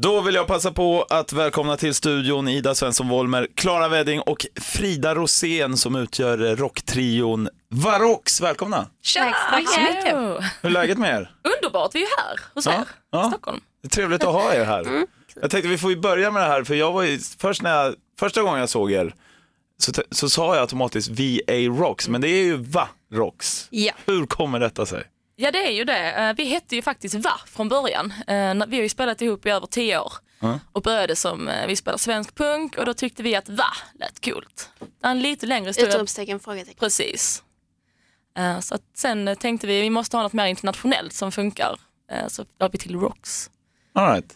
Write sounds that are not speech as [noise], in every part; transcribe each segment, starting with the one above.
Då vill jag passa på att välkomna till studion Ida Svensson Wollmer, Klara Wedding och Frida Rosén som utgör rocktrion Varox. Välkomna! Tja! Tack så mycket. Hur är läget med er? Underbart, vi är ju här hos Ja, er ja. i Stockholm. Det är trevligt att ha er här. Mm. Jag tänkte vi får ju börja med det här, för jag var ju, först när jag, första gången jag såg er så, så sa jag automatiskt VA Rocks, men det är ju VA Rocks. Ja. Hur kommer detta sig? Ja det är ju det. Eh, Vi hette ju faktiskt VA från början. Eh, Vi har ju spelat ihop i över tio år och började som, eh, vi spelar svensk punk och då tyckte vi att VA lät coolt. Det är en lite längre historia. Utropstecken, frågetecken. Precis. Så att sen tänkte vi vi måste ha något mer internationellt som funkar. Så la vi till Rocks. All right.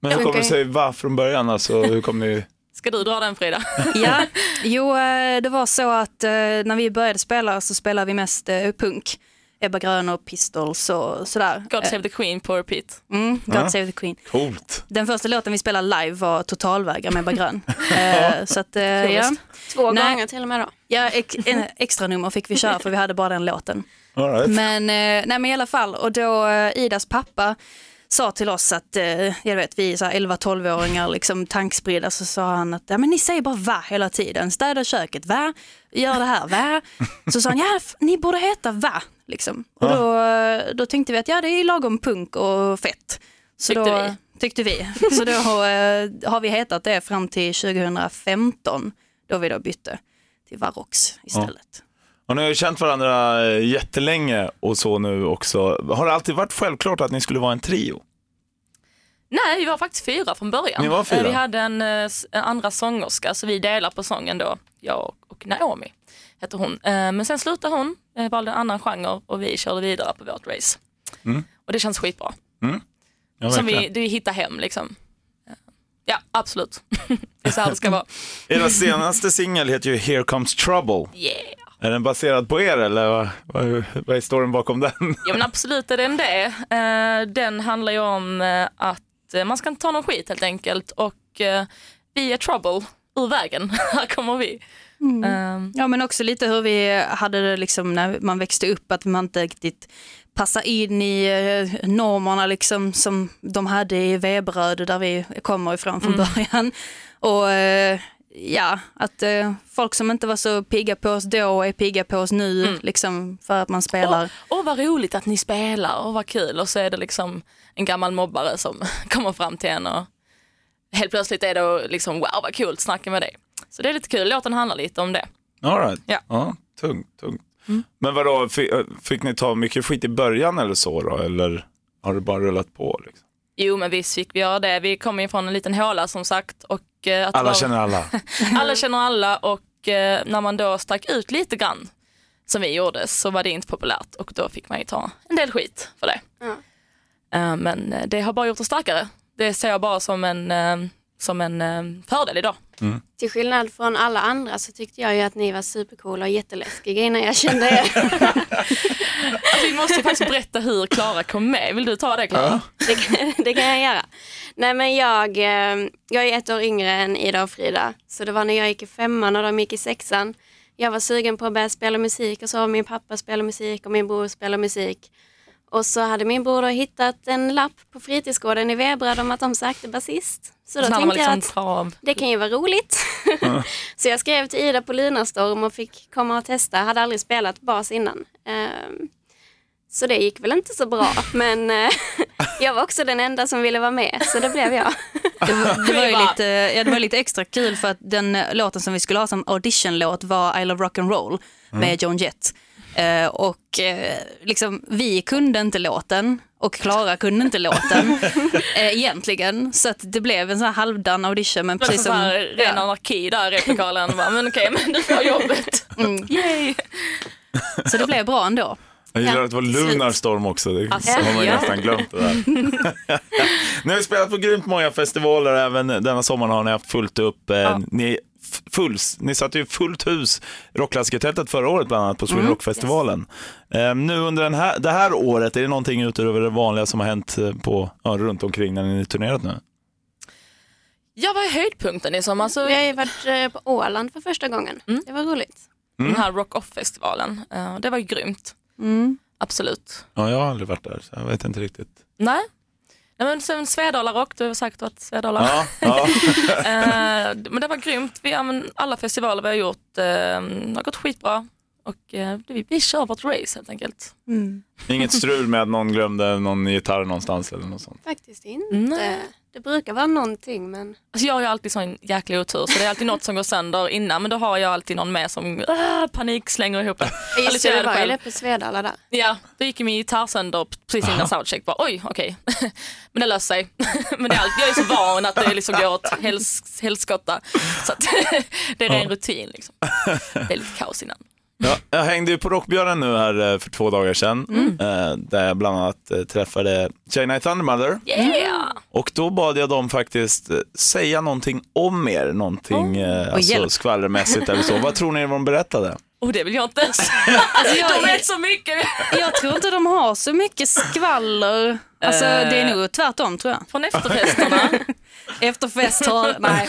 Men hur kommer det sig VA från början? Alltså, hur kom ni... Ska du dra den Frida? [laughs] Ja, jo det var så att när vi började spela så spelade vi mest punk. Ebba Grön och Pistols och sådär. God Save the Queen på repeat. Mm, God Ja. Save the Queen. Coolt. Den första låten vi spelade live var Totalvägar med Ebba Grön. [laughs] Eh, så att, eh, ja. Två Nej. gånger till och med då. ja, ex, en extra nummer fick vi köra för vi hade bara den låten. All right. Men, eh, nej, men i alla fall, och då eh, Idas pappa sa till oss att, eh, jag vet vi är så här 11-12-åringar liksom tankspridda, så sa han att ja, men ni säger bara va hela tiden, städa köket, va, gör det här, va. [laughs] Så sa han, ja ni borde heta va, liksom. Och då, då tänkte vi att ja det är lagom punk och fett. Så Tyckte då, vi. Tyckte vi. Så då [laughs] eh, har vi hetat det fram till 2015, då vi då bytte till Varox istället. Och ni har ju känt varandra eh, jättelänge och så nu också. Har det alltid varit självklart att ni skulle vara en trio? Nej, vi var faktiskt fyra från början. Ni var fyra? Eh, Vi hade en, eh, en andra sångerska, så vi delar på sången då, jag och Naomi heter hon. Men sen slutade hon, valde en annan genre och vi körde vidare på vårt race. Och det känns skitbra. Ja, Som vi, vi hittar hem liksom. Ja, absolut. [laughs] det är så här det ska vara. [laughs] Era senaste singel heter ju Here Comes Trouble. Yeah. Är den baserad på er eller vad, vad, vad är storyn bakom den? Ja men absolut är den det. Eh, Den handlar ju om eh, att eh, man ska inte ta någon skit helt enkelt och vi är trouble ur vägen. [laughs] Här kommer vi. Eh, Ja men också lite hur vi hade det liksom när man växte upp, att man inte riktigt passar in i normerna liksom som de hade i Veberöd där vi kommer ifrån från början. Och ja, att eh, folk som inte var så pigga på oss då är pigga på oss nu liksom för att man spelar. Åh vad roligt att ni spelar och vad kul och så är det liksom en gammal mobbare som [laughs] kommer fram till en och helt plötsligt är det och liksom wow vad kul att snacka med dig. Så det är lite kul, låten handlar lite om det. All right. Ja. ja tungt, tungt. Men vadå, fick, fick ni ta mycket skit i början eller så då? Eller har det bara rullat på? Liksom? Jo men visst fick vi göra det, vi kommer ju från en liten håla som sagt. Och, eh, att Alla vara- känner alla. [laughs] alla känner alla och eh, när man då stack ut lite grann som vi gjorde så var det inte populärt och då fick man ju ta en del skit för det. Ja. Eh, men eh, det har bara gjort oss starkare. Det ser jag bara som en, eh, som en eh, fördel idag. Till skillnad från alla andra så tyckte jag ju att ni var supercoola och jätteläskiga innan jag kände er. [laughs] Alltså, vi måste ju faktiskt berätta hur Klara kom med. Vill du ta det Klara? det, kan, det kan jag göra. Nej men jag, eh, jag är ett år yngre än Ida och Frida. Så det var när jag gick i femman och de gick i sexan. Jag var sugen på att börja spela musik och så min pappa spelar musik och min bror spelar musik. Och så hade min bror då hittat en lapp på fritidsgården i Veberöd om att de sökte basist. Så då Så tänkte jag liksom att tar av. det kan ju vara roligt. [laughs] så jag skrev till Ida på Lunarstorm och fick komma och testa. Hade aldrig spelat bas innan. Ehm, så det gick väl inte så bra. [laughs] Men eh, [laughs] jag var också den enda som ville vara med. Så det blev jag. Det var, det var, ju lite, ja, det var lite extra kul för att den eh, låten som vi skulle ha som auditionlåt var I Love Rock'n'Roll med Joan Jett. Eh, och eh, liksom, vi kunde inte låten och Klara kunde inte låten [laughs] eh, egentligen. Så att det blev en sån här halvdan audition. Men precis så som, här, ren ja, anarki där i replokalen. Bara, Men okej, men du får jobbet. [laughs] Mm. Yay! så det blev bra ändå. Jag gillar Ja, att det var. Lunarstorm också. Det Alltså, har man ju ja. nästan glömt det där. [laughs] ni har spelat på grymt många festivaler. Även denna sommaren har ni haft fullt upp. Eh, ni, f- fulls, ni satte ju fullt hus, Rockklassikertältet förra året bland annat på Sweden Rock-festivalen. Eh, nu under den här, det här året, är det någonting utöver det vanliga som har hänt eh, på, ja, runt omkring när ni turnerat nu? Jag var i höjdpunkten i sommar. Så Vi har ju varit eh, på Åland för första gången. Det var roligt. Den här Rock Off-festivalen. Eh, Det var ju grymt. Mm. Absolut. Ja, jag har aldrig varit där, så jag vet inte riktigt. Nej, Nej, men sen Svedala-rock, du har säkert varit Svedala. Ja, ja. [laughs] Eh, men det var grymt. Vi, ja, men alla festivaler vi har gjort eh, har gått skitbra. Och eh, vi, vi kör vårt race helt enkelt. Mm. Inget strul med att någon glömde någon gitarr någonstans eller något sånt. Faktiskt inte. Nej. Det brukar vara någonting men Alltså jag har ju alltid sån jäkla otur så det är alltid något som går sönder innan men då har jag alltid någon med som äh, panik slänger ihop det. just Alicia det, det var ju på Svedala där. Ja, då gick min gitarr sönder precis innan soundcheck. Bara, Oj, okej. [laughs] Men det löser sig. [laughs] Men det är allt, jag är så van att det liksom går åt hels, helskotta. Så att [laughs] det är ren rutin. Liksom. Det är lite kaos innan. Ja, jag hängde ju på Rockbjörnen nu här eh, för två dagar sedan, eh, där jag bland annat eh, träffade China Thundermother. Yeah! Och då bad jag dem faktiskt säga någonting om er, någonting eh, alltså skvallermässigt eller så. Vad tror ni de berättade? Och det vill jag inte ens. [laughs] jag- De vet så mycket. Jag tror inte de har så mycket skvaller. Alltså, det är nog tvärtom tror jag. Från efterfesterna. [laughs] Efterfest har... Nej.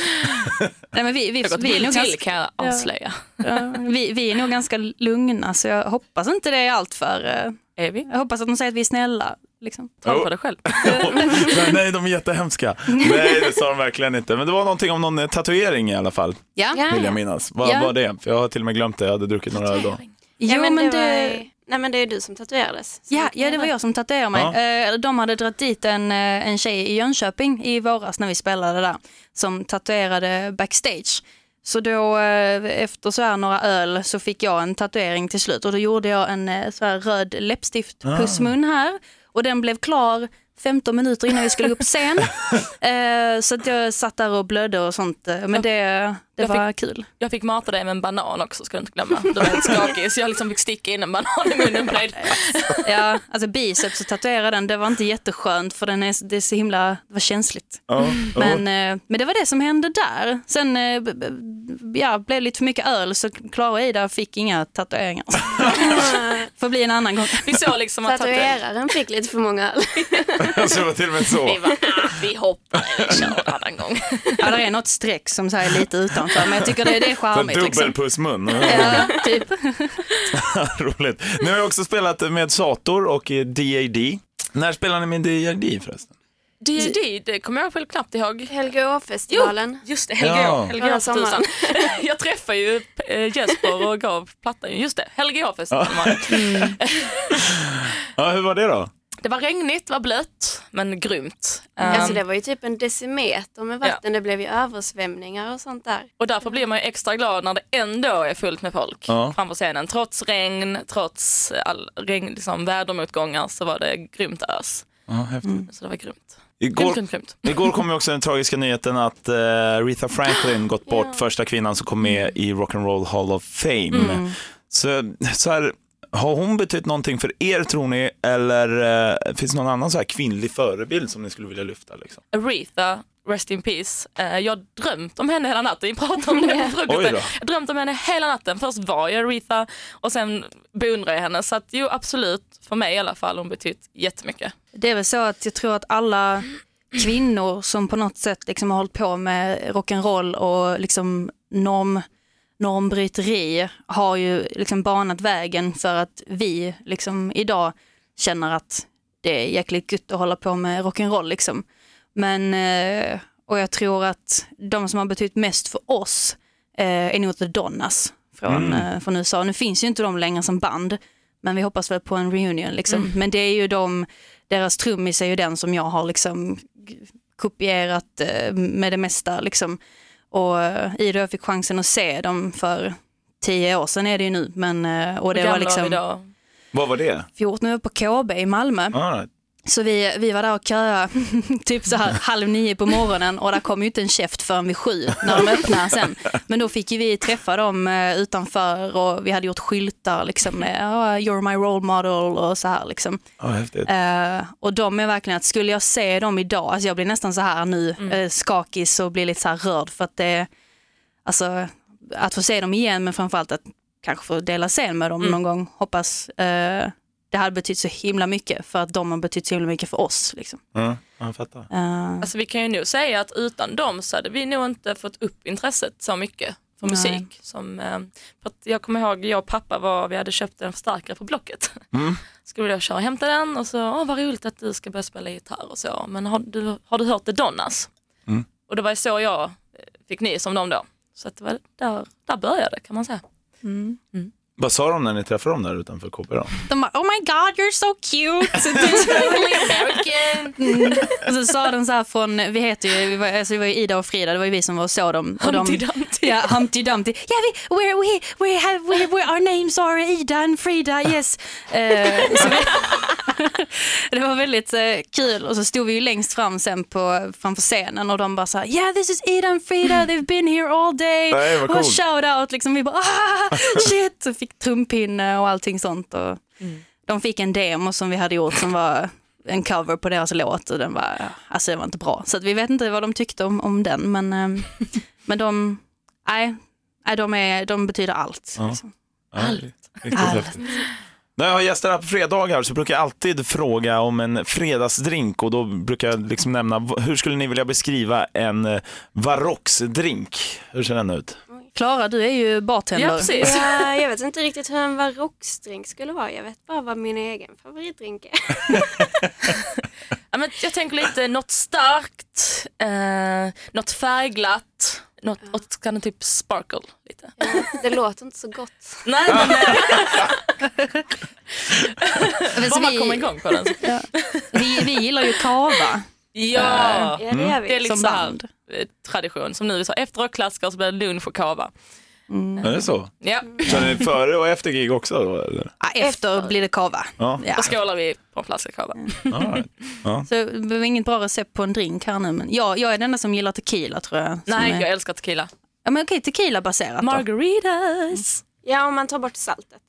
Nej men vi, vi, gått vi, är nog till ganska, kan jag avslöja. ja, vi, vi är nog ganska lugna så jag hoppas inte det är allt för... eh, Är vi? Jag hoppas att de säger att vi är snälla. Liksom. Tala för dig själv. [laughs] [laughs] nej, de är jättehemska. Nej, det sa de verkligen inte. Men det var någonting om någon eh, tatuering i alla fall, Ja, vill ja. jag minnas. Vad Ja. var det? För jag har till och med glömt det, jag hade druckit några öl då. Ja, jo, men, men det, det... Var, nej men det är du som tatuerades. Ja, ja, det var jag som tatuerade mig. Ja. Eh, De hade dragit dit en, eh, en tjej i Jönköping i våras när vi spelade där som tatuerade backstage. Så då efter så här några öl så fick jag en tatuering till slut och då gjorde jag en så här röd läppstift pussmun här och den blev klar 15 minuter innan vi skulle upp scen. [laughs] Eh, Så att jag satt där och blödde och sånt. eh, Men det, det Jag var kul. Jag fick mata dig med en banan också ska du inte glömma. Du var helt skakig så jag liksom fick sticka in en banan i munnen på dig. [laughs] Ja, alltså biceps och tatuera den, det var inte jätteskönt för den är, det är så himla, det var känsligt. Ja, Men, eh, men det var det som hände där. Sen eh, ja, blev det lite för mycket öl så Klara och Ida fick inga tatueringar. [laughs] Får bli en annan gång. Vi såg liksom att tatueraren... Fick lite för många öl. [laughs] så det var till och med så. Vi bara, ah, vi hoppar, vi kör en annan gång. Ja, det är något streck som så här är lite utanför men jag tycker det, det är charmigt. Liksom. Dubbelpussmun. [laughs] Ja, typ. [laughs] Roligt. Nu har jag också spelat med Sator och eh, DAD. När spelar ni med DAD förresten? D&D, det kommer jag själv knappt ihåg. Helgeåfestivalen. Just det, Helge Ja. Tusan. [laughs] Jag träffade ju eh, Jesper och gav plattan. Just det, Helge H festivalen. Ja, hur var det då? Det var regnigt, det var blött, men grymt. Alltså Um, det var ju typ en decimeter med vatten, det blev ju översvämningar och sånt där. och därför blir man ju extra glad när det ändå är fullt med folk Ja. framför scenen. Trots regn, trots all regn, liksom, vädermotgångar så var det grymt ös. Ja, häftigt. Så det var grymt. Igår, Grymt, grymt, grymt. igår kom ju också den tragiska nyheten att uh, Aretha Franklin gått bort, Ja. första kvinnan som kom med i Rock'n'Roll Hall of Fame. Så, så här, har hon betytt någonting för er tror ni, eller eh, finns det någon annan så här kvinnlig förebild som ni skulle vilja lyfta? Liksom? Aretha, rest in peace. Eh, jag har drömt om henne hela natten. Vi pratade om det på [laughs] frukosten. Jag drömt om henne hela natten. Först var jag Aretha och sen beundrar jag henne. Så att jo, absolut, för mig i alla fall, hon betytt jättemycket. Det är väl så att jag tror att alla kvinnor som på något sätt liksom har hållit på med rock'n'roll och liksom norm, normbryteri har ju liksom banat vägen för att vi liksom idag känner att det är jäkligt gött att hålla på med rock'n'roll liksom. Men, eh, och jag tror att de som har betytt mest för oss eh, är nog The Donnas från, eh, från USA. Nu finns ju inte de längre som band, men vi hoppas väl på en reunion liksom. Men det är ju de, deras trummis är ju den som jag har liksom kopierat med det mesta liksom. Och eh, jag fick chansen att se dem för tio år sedan är det ju nu, men eh, och det Hur var gamla var vi liksom då? Vad var det? 14 nu på KB i Malmö. Right. Så vi, vi var där och köade [laughs] typ så här halv nio på morgonen och där kom ju inte en käft förrän vid sju när de öppnade sen. Men då fick ju vi träffa dem eh, utanför och vi hade gjort skyltar liksom med "Ja, “You're my role model” och så här liksom. Häftigt. Eh, och de är verkligen att skulle jag se dem idag, alltså jag blir nästan så här nu eh, skakig och blir lite så här rörd för att det alltså att få se dem igen men framförallt att kanske få dela scen med dem någon gång, hoppas. Eh, det hade betytt så himla mycket för att de har betytt så himla mycket för oss. Liksom. Ja, jag fattar. Eh, Alltså, vi kan ju nog säga att utan dem så hade vi nog inte fått upp intresset så mycket för musik. Som, eh, för att jag kommer ihåg, jag och pappa var, vi hade köpt en förstärkare på Blocket. Mm. [laughs] Skulle då köra och hämta den och så, åh vad roligt att du ska börja spela gitarr och så. Men har du, har du hört The Donnas? Mm. Och det var så jag eh, fick nys om dem då. Så att det var där, där började kan man säga. Vad sa de när ni träffade dem där utanför KB då? De bara, oh my god you're so cute. Så Totally American! Och så sa de så här från, vi heter ju, vi var, alltså vi var ju Ida och Frida, det var ju vi som var och såg dem. Och Humpty de, Dumpty. Ja, Humpty Dumpty. Ja, vi, we're, we, we have, we, we, our names are Ida and Frida, yes. Vi, [laughs] det var väldigt eh, kul och så stod vi ju längst fram sen på, framför scenen och de bara så här, yeah this is Ida and Frida, they've been here all day. Nej, och coolt. shout out liksom, vi bara ah, shit, och fick trumpinne och allting sånt. Och De fick en demo som vi hade gjort som var en cover på deras låt och den var, alltså det var inte bra. Så vi vet inte vad de tyckte om, om den men, ehm, [laughs] men de, nej, nej de, är, de betyder allt. Ja. Liksom. Allt. häftigt. När jag har gäster här på fredagar så brukar jag alltid fråga om en fredagsdrink och då brukar jag liksom nämna, hur skulle ni vilja beskriva en eh, Varrox-drink? Hur ser den ut? Klara, du är ju bartender. Ja precis. Ja, jag vet inte riktigt hur en Varrox-drink skulle vara. Jag vet bara vad min egen favoritdrink är. [laughs] Ja, men jag tänker lite något starkt, eh, något färgglatt, något åt kan det typ sparkle lite. Det låter inte så gott. Nej [laughs] men eh, Men bara så man kommer vi, igång på den. så- vi, vi gillar ju kava Ja, Ja, det gör vi. det är lite som band. Tradition. Som nu vi sa, efter rockklassiker så blir det lunch och kava. Är det så? Ja, Kör ni före och efter gig också? Då, eller? Ja, efter blir det kava. Ja. Ja. då skålar vi på en flaska kava. All right. ja. Så det var inget bra recept på en drink här nu. Men jag, jag är den enda som gillar tequila tror jag. Nej, är, jag älskar tequila. ja, men okej, tequila baserat då. Margaritas. Ja, om man tar bort saltet.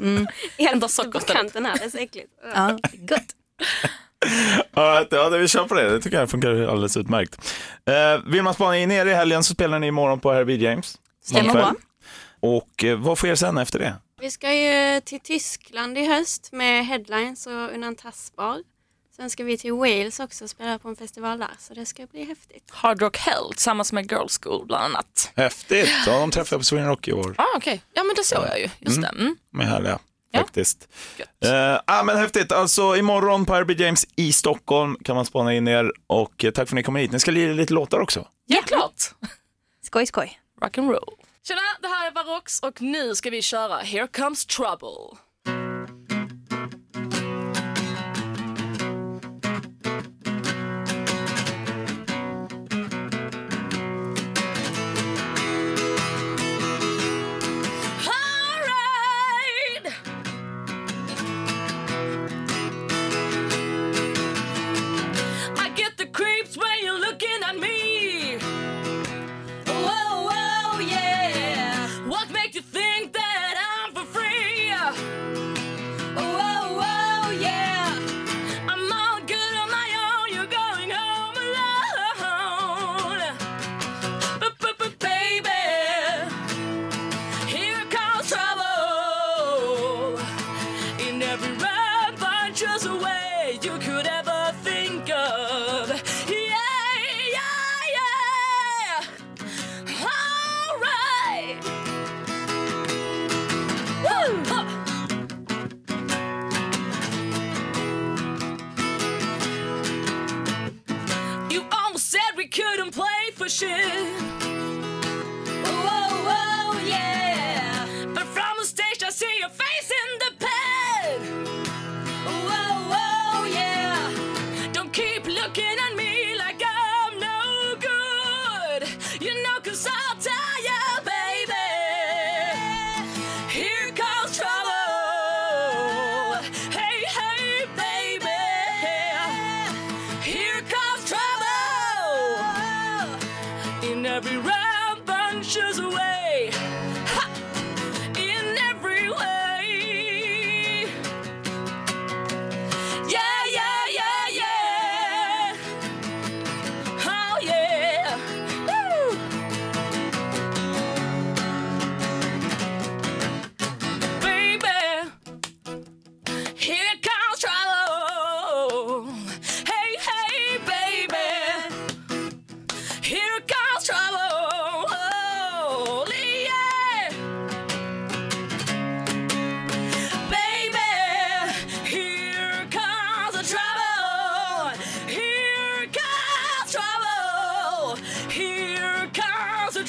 Mm. Ändå Helt på kanten här, det är så äckligt. Ja, gott. Ja, det- vi kör på det. Det tycker jag funkar alldeles utmärkt. Eh, vill man spana in er i helgen så spelar ni imorgon på Herbie James. Stämmer bra. Och eh, vad sker sen efter det? Vi ska ju till Tyskland i höst med headlines och unantastbar. Sen ska vi till Wales också och spela på en festival där, så det ska bli häftigt. Hard Rock Hell tillsammans med Girl School bland annat. Häftigt. Ja, de träffade jag på Sweden Rock i år. Ah, Okej, ja men det såg jag ju. Just det. Mm. De är härliga. Ja. Faktiskt. Eh, ah, men häftigt. Alltså imorgon på Herbie James i Stockholm kan man spana in er. Och eh, tack för att ni kom hit. Ni ska lira lite låtar också. Ja, klart. [laughs] Skoj, skoj. Rock'n'roll. Tjena, det här är Varox och nu ska vi köra Here Comes Trouble.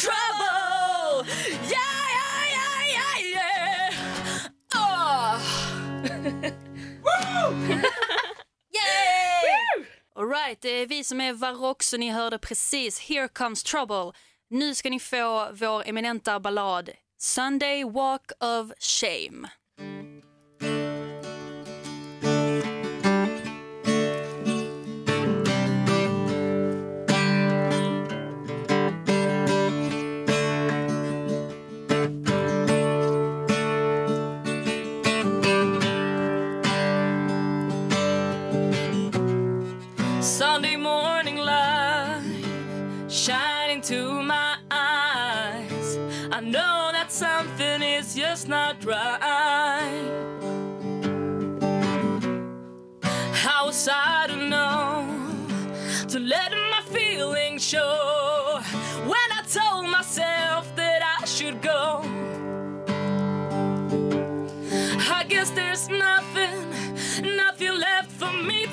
Trouble. Yeah, yeah, yeah, yeah, yeah. Oh. [laughs] Yay! Alright, det är vi som är Varrock så ni hörde precis Here comes trouble. Nu ska ni få vår eminenta ballad Sunday walk of shame.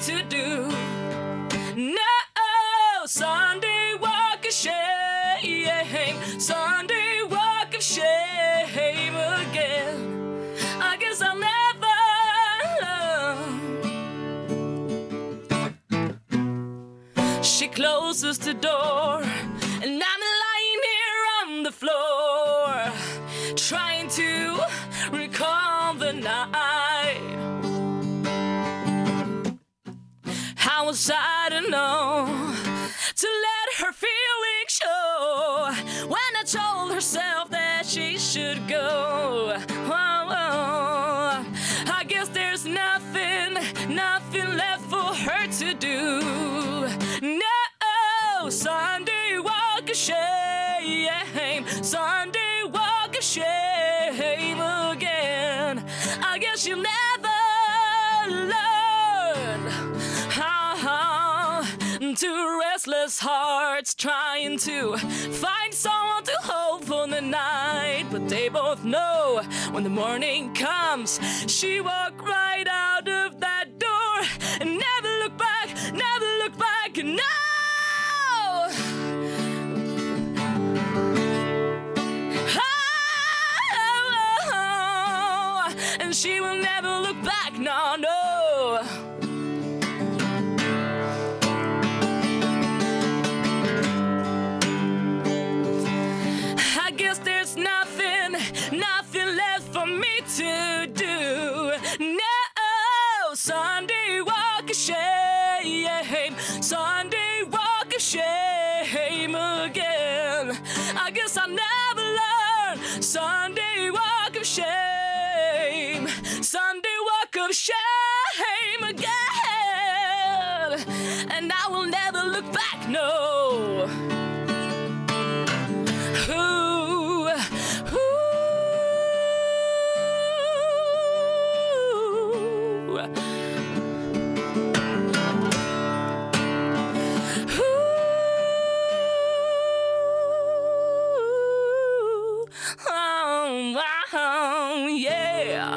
To do. No, Sunday walk of shame, Sunday walk of shame again. I guess I'll never. She closes the door, when I told herself that she should go? Oh, oh. I guess there's nothing, nothing left for her to do. Hearts trying to find someone to hold for the night. But they both know when the morning comes she walked right out guess I'll never learn Sunday